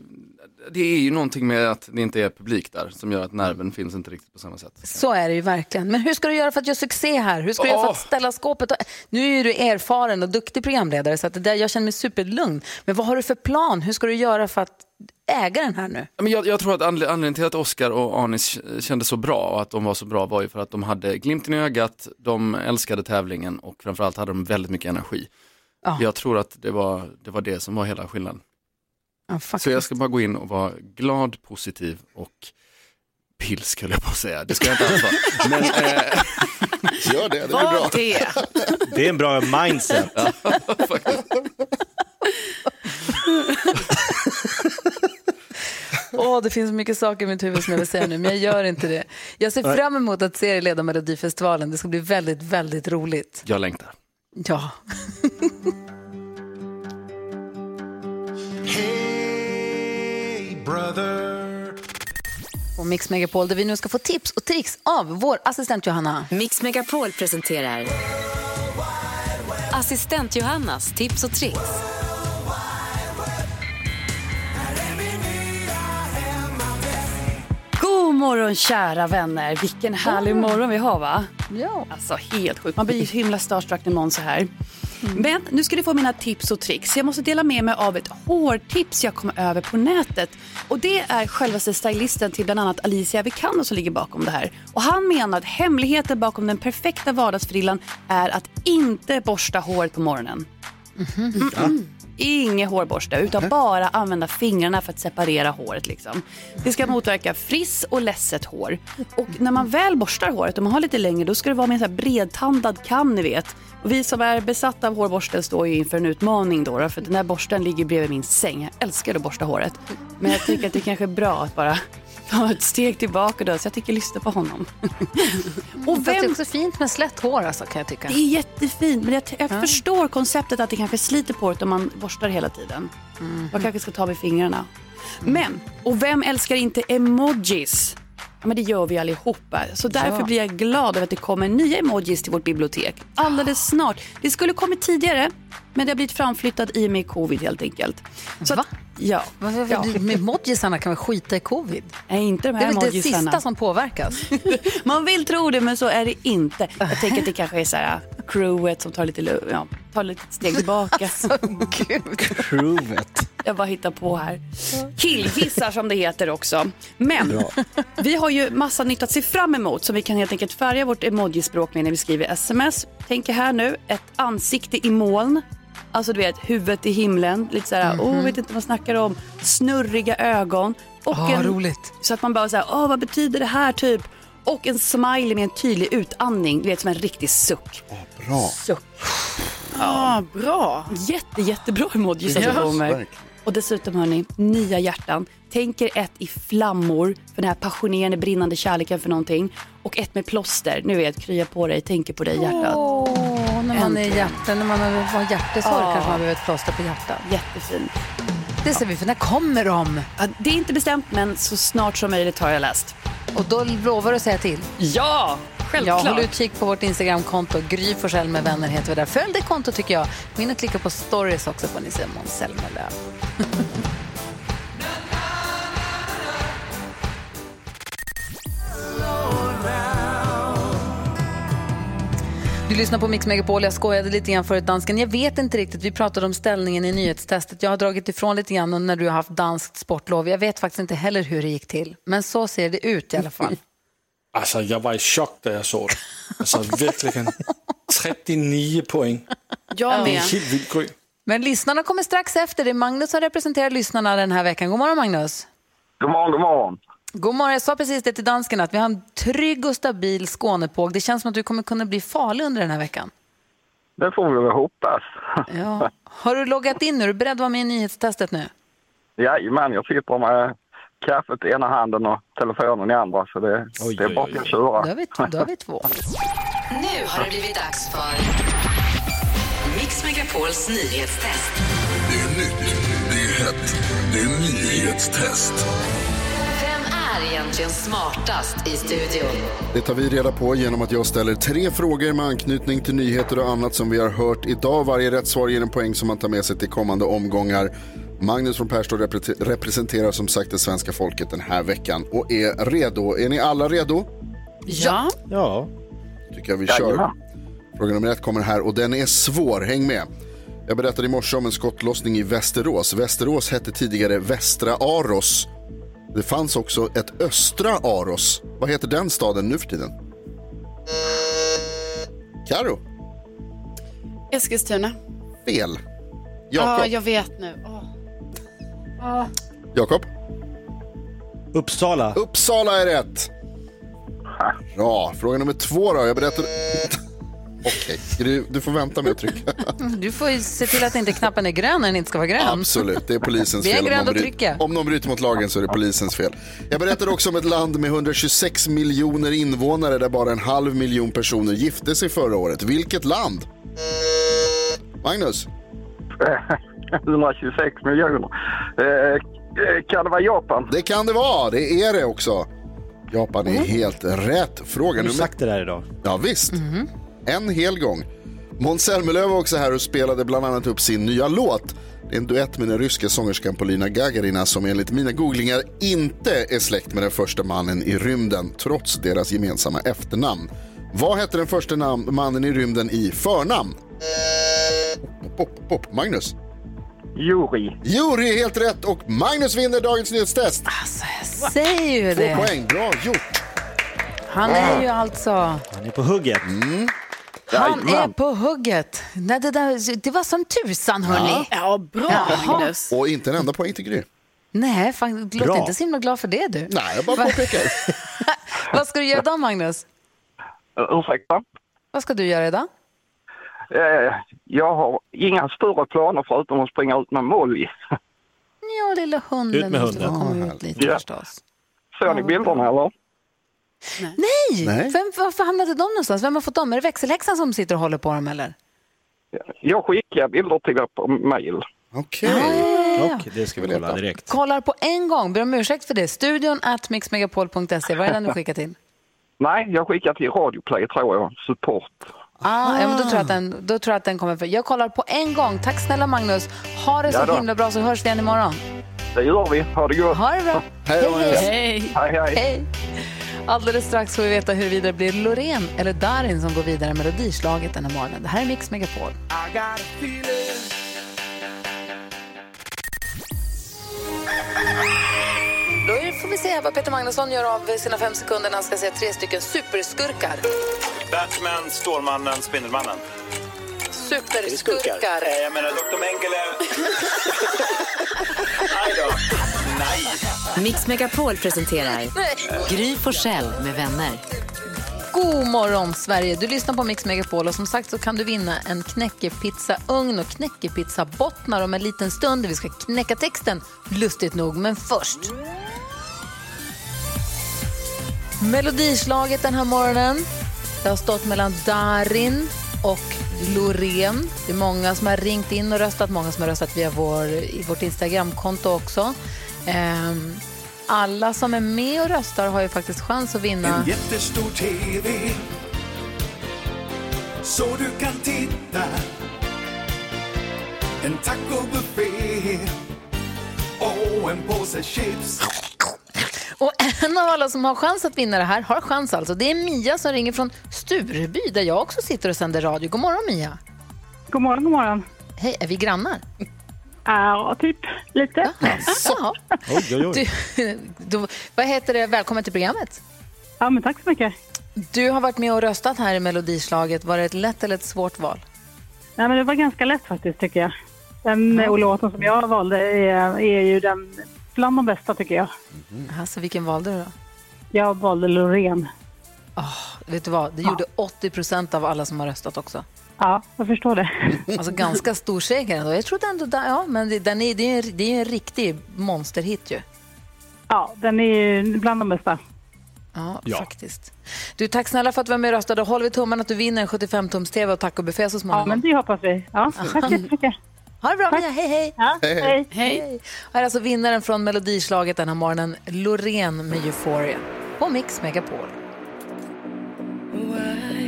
det är ju någonting med att det inte är publik där som gör att nerven finns inte riktigt på samma sätt. Så är det ju verkligen. Men hur ska du göra för att göra succé här? Hur ska du göra för att ställa skåpet? Nu är du erfaren och duktig programledare så att det där, jag känner mig superlugn. Men vad har du för plan? Hur ska du göra för att äga den här nu? Men jag, jag tror att anled- anledningen till att Oscar och Anis kände så bra och att de var så bra var ju för att de hade glimten i ögat, de älskade tävlingen och framförallt hade de väldigt mycket energi. Ja. Jag tror att det var, det var det som var hela skillnaden. Ja. Så jag ska bara gå in och vara glad, positiv och pilsk höll jag på att säga. Det ska jag inte alls vara. Men, eh, Gör det, det är bra. Var det? Det är en bra mindset. Åh, det finns så mycket saker i mitt huvud som jag vill säga nu, men jag gör inte det. Jag ser fram emot att se er leda Melodifestivalen. Det ska bli väldigt, väldigt roligt. jag längtar. Ja. Brother. Och Mix Megapol där vi nu ska få tips och tricks av vår assistent Johanna. Mix Megapol presenterar Assistent Johannas tips och tricks. God morgon kära vänner. Vilken härlig morgon vi har va? Ja. Alltså helt sjukt. Man blir himla starstruck när någon så här. Men nu ska ni få mina tips och tricks. Jag måste dela med mig av ett hårtips jag kom över på nätet. Och det är självaste stylisten till bland annat Alicia Vikander som ligger bakom det här. Och han menar att hemligheten bakom den perfekta vardagsfrillan är att inte borsta håret på morgonen. Mm-mm. Inget hårborste utan bara använda fingrarna för att separera håret. Liksom. Det ska motverka friss och ledset hår. Och när man väl borstar håret, om man har lite längre, då ska det vara med en sån här bredtandad kam ni vet. Och vi som är besatta av hårborsten står ju inför en utmaning då, då för den här borsten ligger bredvid min säng. Jag älskar att borsta håret. Men jag tycker att det kanske är bra att bara ta ett steg tillbaka då, så jag tycker lyssna på honom. Och Fast det är också fint med slätt hår alltså, kan jag tycka. Det är jättefint, men jag, jag förstår konceptet att det kanske sliter på det om man borstar hela tiden. Man kanske ska ta med fingrarna. Men, och vem älskar inte emojis? Ja, men det gör vi allihopa. Så därför Ja. blir jag glad över att det kommer nya emojis till vårt bibliotek. Alldeles snart. Det skulle kommit tidigare, men det har blivit framflyttat i och med covid helt enkelt. Så Va? Ja. Varför, ja. Med emojisarna kan vi skita i covid? Nej, inte de Det här är väl det sista som påverkas. Man vill tro det, men så är det inte. Jag tänker att det kanske är så här crewet som tar lite, ja, tar lite steg tillbaka. Crewet. Jag bara hittar på här. Killgissar som det heter också. Men Bra. vi har ju massa nytt att se fram emot som vi kan helt enkelt färga vårt emojispråk med när vi skriver sms. Tänker här nu, ett ansikte i moln. Alltså du vet, huvudet i himlen. Lite så här, åh, vet inte vad man snackar om. Snurriga ögon. Och Ah, roligt. Så att man bara säger, åh, vad betyder det här typ? Och en smiley med en tydlig utandning, du vet som en riktig suck. Bra. Suck. Ja, bra. Jätte, jättebra emojis kommer. Verkligen. Och dessutom hörni, nya hjärtan. Tänk er ett i flammor för den här passionerande brinnande kärleken för någonting. Och ett med plåster. Nu vet, krya på dig, tänker på dig hjärtat. Åh, när man är Äntligen. hjärta, när man har Ja. kanske man behöver ett plåster på hjärtat. Jättefint. Det ser vi för när kommer de? Ja, det är inte bestämt men så snart som möjligt har jag läst. Och då lovar du att säga till? Ja, självklart. Ja, håll utkik på vårt Instagramkonto. Gry Forssell med vänner heter vi där. Följ det kontot tycker jag. Gå in och klicka på stories också får ni se Måns Zelmerlöw. Du lyssnar på Mix Megapol. Jag skojade lite grann förut, dansken. Jag vet inte riktigt. Vi pratade om ställningen i nyhetstestet. Jag har dragit ifrån lite grann när du har haft danskt sportlov. Jag vet faktiskt inte heller hur det gick till. Men så ser det ut i alla fall. Alltså, jag var i chock när jag såg det. Alltså, verkligen. 39 poäng. Jag Det med. är helt vildt, Gry. Men lyssnarna kommer strax efter. Det är Magnus som representerar lyssnarna den här veckan. God morgon Magnus. God morgon, god morgon. God morgon. Jag sa precis det till dansken att vi har en trygg och stabil Skånepåg. Det känns som att du kommer kunna bli farlig under den här veckan. Det får vi väl hoppas. Ja. Har du loggat in nu? Är du beredd att vara med i nyhetstestet nu? Jajamän, jag sitter med kaffet i ena handen och telefonen i andra så det, det är bara att köra. Då har vi, då har vi två. Nu har det blivit dags för Mix Megapols nyhetstest. Det är nytt, det är hett, det är nyhetstest. Vem är egentligen smartast i studion? Det tar vi reda på genom att jag ställer tre frågor med anknytning till nyheter och annat som vi har hört idag. Varje rätt svar ger en poäng som man tar med sig till kommande omgångar. Magnus från Perstorp repre- representerar som sagt det svenska folket den här veckan och är redo. Är ni alla redo? Ja. Ja. tycker jag vi kör. Fråga nummer ett kommer här och den är svår. Häng med. Jag berättade i morse om en skottlossning i Västerås. Västerås hette tidigare Västra Aros. Det fanns också ett Östra Aros. Vad heter den staden nu för tiden? Karo, Eskilstuna. fel. Ja, Jakob, jag vet nu. Åh. Åh. Jakob. Uppsala. Uppsala är rätt. Bra. Fråga nummer två då. Jag berättade... Okej, Gry, du får vänta med att trycka. Du får ju se till att inte knappen är grön när den inte ska vara grön. Absolut, det är polisens Det är fel. grönt om, någon att bry- trycka. om någon bryter mot lagen så är det polisens fel. Jag berättade också om ett land med 126 miljoner invånare där bara en halv miljon personer gifte sig förra året. Vilket land? Magnus? 126 miljoner. Eh, eh, kan det vara Japan? Det kan det vara, det är det också. Japan är helt rätt. Fråga Har du nummer... sagt det där idag? Ja, visst. En hel gång. Måns Zelmerlöw var också här och spelade bland annat upp sin nya låt. Det är en duett med den ryska sångerskan Polina Gagarina som enligt mina googlingar inte är släkt med den första mannen i rymden trots deras gemensamma efternamn. Vad hette den första mannen i rymden i förnamn? Pop, pop, pop. Magnus? Juri. Juri är helt rätt och Magnus vinner dagens nyhetstest. Säger ju Två det. poäng, bra gjort. Han är ju alltså... Han är på hugget. Han är på hugget. Nej, det, där, det var som tusan, hörni. Ja, bra. Magnus. Och inte en enda poäng till Gry. Nej, fan, låt Bra. inte så himla glad för det du. Nej, jag bara påpekar. Vad ska du göra idag, Magnus? Uh, ursäkta? Vad ska du göra idag? Eh, jag har inga större planer förutom att springa ut med Molly. Ja, lilla hunden. Ut med hunden. komma ut lite Ja. förstås. Såg ni bilderna eller? Nej! Nej. Vem, varför hamnade de någonstans? Vem har fått dem? Är det växelhäxan som sitter och håller på dem eller? Jag skickar bilder till er på mail. Okej. Ja. Och det ska vi kolla direkt. Kollar på en gång. Ber om ursäkt för det. Studion at mixmegapol.se. Vad är den du skickar till? Nej, jag skickar till Radioplay tror jag. Support. Ah, ja, men då, tror jag att den, då tror jag att den kommer för. Jag kollar på en gång. Tack snälla Magnus. Ha det så Ja himla bra så hörs vi igen imorgon. Det gör vi. Ha det gott. Ha det bra. Hej hej. Hej, hej. hej. Alldeles strax får vi veta huruvida det blir Loreen eller Darin som går vidare med melodislaget den här morgonen. Det här är Mix Megapol. Då får vi se vad Peter Magnusson gör av sina fem sekunder när han ska säga tre stycken superskurkar. Batman, Stålmannen, Spindelmannen. Superskurkar. Eh, Jag menar, Dr. Mengele... Aj då. Nej. Mix Megapol presenterar Gry Forssell med vänner. God morgon, Sverige! Du lyssnar på Mix Megapol och som sagt så kan du vinna en knäckepizzaugn och knäckepizzabottnar om en liten stund. Vi ska knäcka texten, lustigt nog. Men först... Melodislaget den här morgonen. Det har stått mellan Darin och Loreen. Det är många som har ringt in och röstat, många som har röstat via vår, i vårt Instagramkonto också. Ehm, alla som är med och röstar har ju faktiskt chans att vinna En jättestor TV Så du kan titta En tacobuffé Och en påse chips Och en av alla som har chans att vinna det här har chans alltså. Det är Mia som ringer från Stureby där jag också sitter och sänder radio. God morgon Mia. God morgon, god morgon. Hej, är vi grannar? Ja, typ lite. Jaha. Oj, oj, oj. Du, du, vad heter det? Välkommen till programmet. Ja, men tack så mycket. Du har varit med och röstat här i Melodislaget. Var det ett lätt eller ett svårt val? Nej, men det var ganska lätt faktiskt tycker jag. Den Ja. och låten som jag valde är, är ju den bland de bästa tycker jag. Alltså, vilken valde du då? Jag valde Loreen. Vet du vad? Det gjorde 80 procent av alla som har röstat också. Ja, jag förstår det. Alltså ganska stor seger ändå. Jag trodde ändå, ja, men det, den är, det, är, en- det är en riktig monsterhit ju. Ja, den är ju bland de bästa. Ja, Ja. faktiskt. Du, tack snälla för att du var med och röstade. Håller vi tummarna att du vinner en 75-tums-TV och tacobuffé så småningom. Ja, men det hoppas vi. Ja, tack så mycket. Ha det bra, Mia. Hej, hej. Ja, hej. hej. hej. Här är alltså vinnaren från Melodislaget den här morgonen, Loreen med Euphoria. På Mix Megapol. Why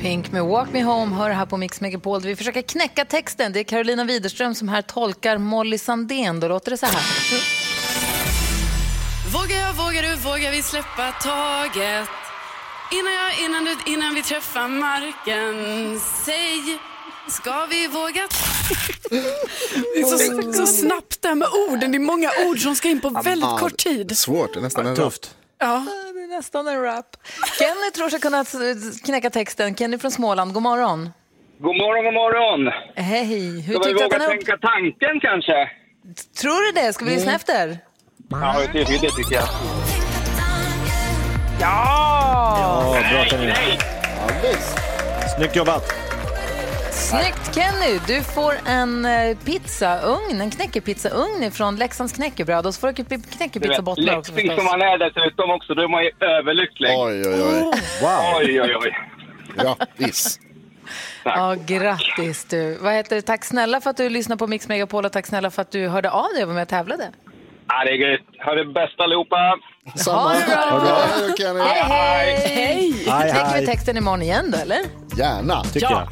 Pink med Walk Me Home hör här på Mix Megapol. Vi försöker knäcka texten. Det är Carolina Widerström som här tolkar Molly Sandén. Då låter det så här. Vågar jag, vågar du, vågar vi släppa taget? Innan, jag, innan, du, innan vi träffar marken, säg, ska vi våga? Det är så, så snabbt det här med orden, det är många ord som ska in på väldigt Ja, kort tid. Svårt, det är nästan en Tufft. Ja. Det är nästan en rap. Kenny tror sig kunna knäcka texten. Kenny från Småland, god morgon. God morgon, god morgon. Hej, hur Ska vi tyckte du att våga den tänka tanken kanske? Tror du det? Ska vi lyssna efter? Ja, det, det tycker jag. Ja, bra Kenny. Snyggt jobbat. Snyggt Kenny! Du får en eh, pizzaugn, en knäckepizzaugn från Leksands knäckebröd och så får du knäckepizzabottnar också Läxing som förstås. man är dessutom också, då är man ju överlycklig. Oj, oj, oj. Wow. Oj, oj, oj. Grattis. Ja, grattis du. Vad heter det? Tack snälla för att du lyssnade på Mix Megapol och tack snälla för att du hörde av dig och var med och tävlade. Ja, det är gött. Ha det bäst allihopa. Ha det bra! Ha det bra. Hej då, Kenny. Hej, hej! Hej, Knäcker vi texten imorgon igen då, eller? Gärna. ja.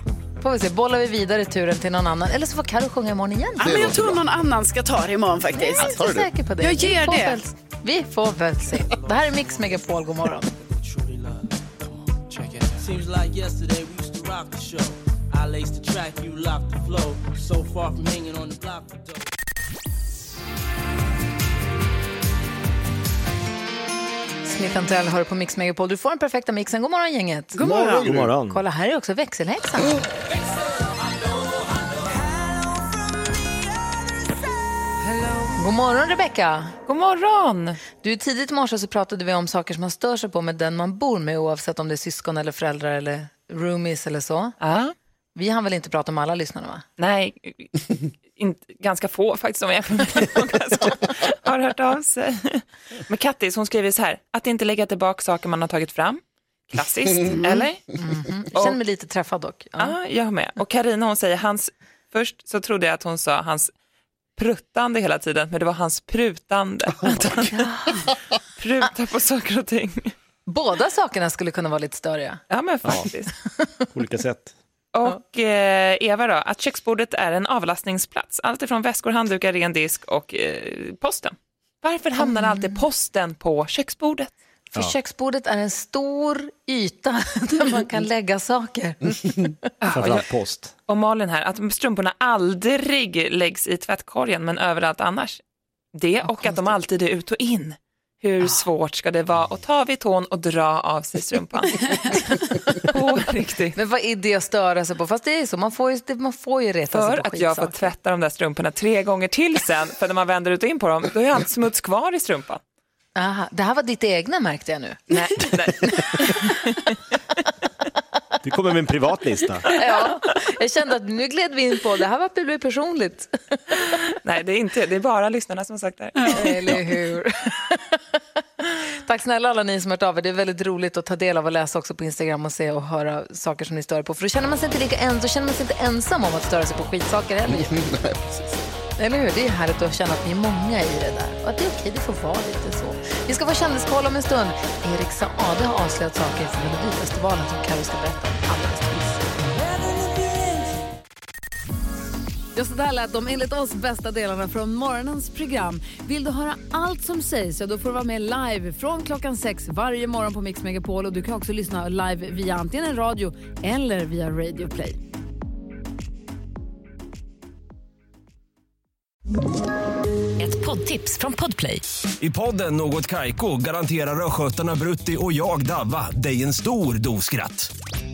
Får vi se, bollar vi vidare turen till någon annan. Eller så får Karo sjunga imorgon igen. Ja, men jag tror någon annan ska ta det imorgon faktiskt. Jag är inte säker på det. Jag Vi ger får det. Väl, vi får väl se. Det här är Mix Megapol, god morgon. Seems like yesterday we used to rock the show. I laced the track, you locked the flow. So far from hanging on the block for dough. Smith hör på Mix Megapol. Du får den perfekta mixen. God morgon gänget. God morgon. God morgon. Kolla, här är också växelhäxan. God morgon Rebecca. God morgon. Du, tidigt i morse så pratade vi om saker som man stör sig på med den man bor med oavsett om det är syskon eller föräldrar eller roomies eller så. Ja. Vi hann väl inte prata om alla lyssnarna va? Nej, inte, ganska få faktiskt som jag som har hört av sig. Men Kattis hon skriver så här, att inte lägga tillbaka saker man har tagit fram. Klassiskt, Mm. eller? Jag känner mig lite träffad dock. Ja, jag med. Och Karina hon säger, hans, först så trodde jag att hon sa hans pruttande hela tiden, men det var hans prutande. Att han prutar på saker och ting. Båda sakerna skulle kunna vara lite störiga. Ja, men faktiskt. På olika sätt. Och eh, Eva då, att köksbordet är en avlastningsplats. Allt ifrån väskor, handdukar, ren disk och eh, posten. Varför hamnar alltid posten på köksbordet? För köksbordet är en stor yta där man kan lägga saker. Framförallt post. Och Malin här, att strumporna aldrig läggs i tvättkorgen men överallt annars. Det och att de alltid är ut och in. Hur svårt ska det vara att ta vid tån och dra av sig strumpan? På riktigt. Men vad är det att störa sig på? Fast det är så, man får ju, man får ju reta sig För på att jag får tvätta de där strumporna tre gånger till sen, för när man vänder ut och in på dem, då är allt smuts kvar i strumpan. Aha, det här var ditt egna märkte jag nu. Nej, nej. Du kommer med en privat lista. Ja, jag kände att nu gled vi in på det här var det blev personligt. nej, det är inte, det är bara lyssnarna som har sagt det här. Eller hur? Tack snälla alla ni som har hört av er. Det är väldigt roligt att ta del av och läsa också på Instagram och se och höra saker som ni stör på. För då känner man sig inte lika då känner man sig inte ensam om att störa sig på skitsaker heller. Nej. Eller hur? Det är härligt att känna att ni är många i det där. Och att det är okej, det får vara lite så. Vi ska få kändiskoll om en stund. Erik Saade har avslöjat saker från Melodifestivalen som Carro ska berätta om alldeles Ja, så där lät de enligt oss bästa delarna från morgonens program. Vill du höra allt som sägs så då får du vara med live från klockan sex varje morgon på Mix Megapol. Och du kan också lyssna live via antingen en radio eller via Radio Play. Ett poddtips från Podplay. I podden Något Kaiko garanterar östgötarna Brutti och jag, Davva, dig en stor dos skratt.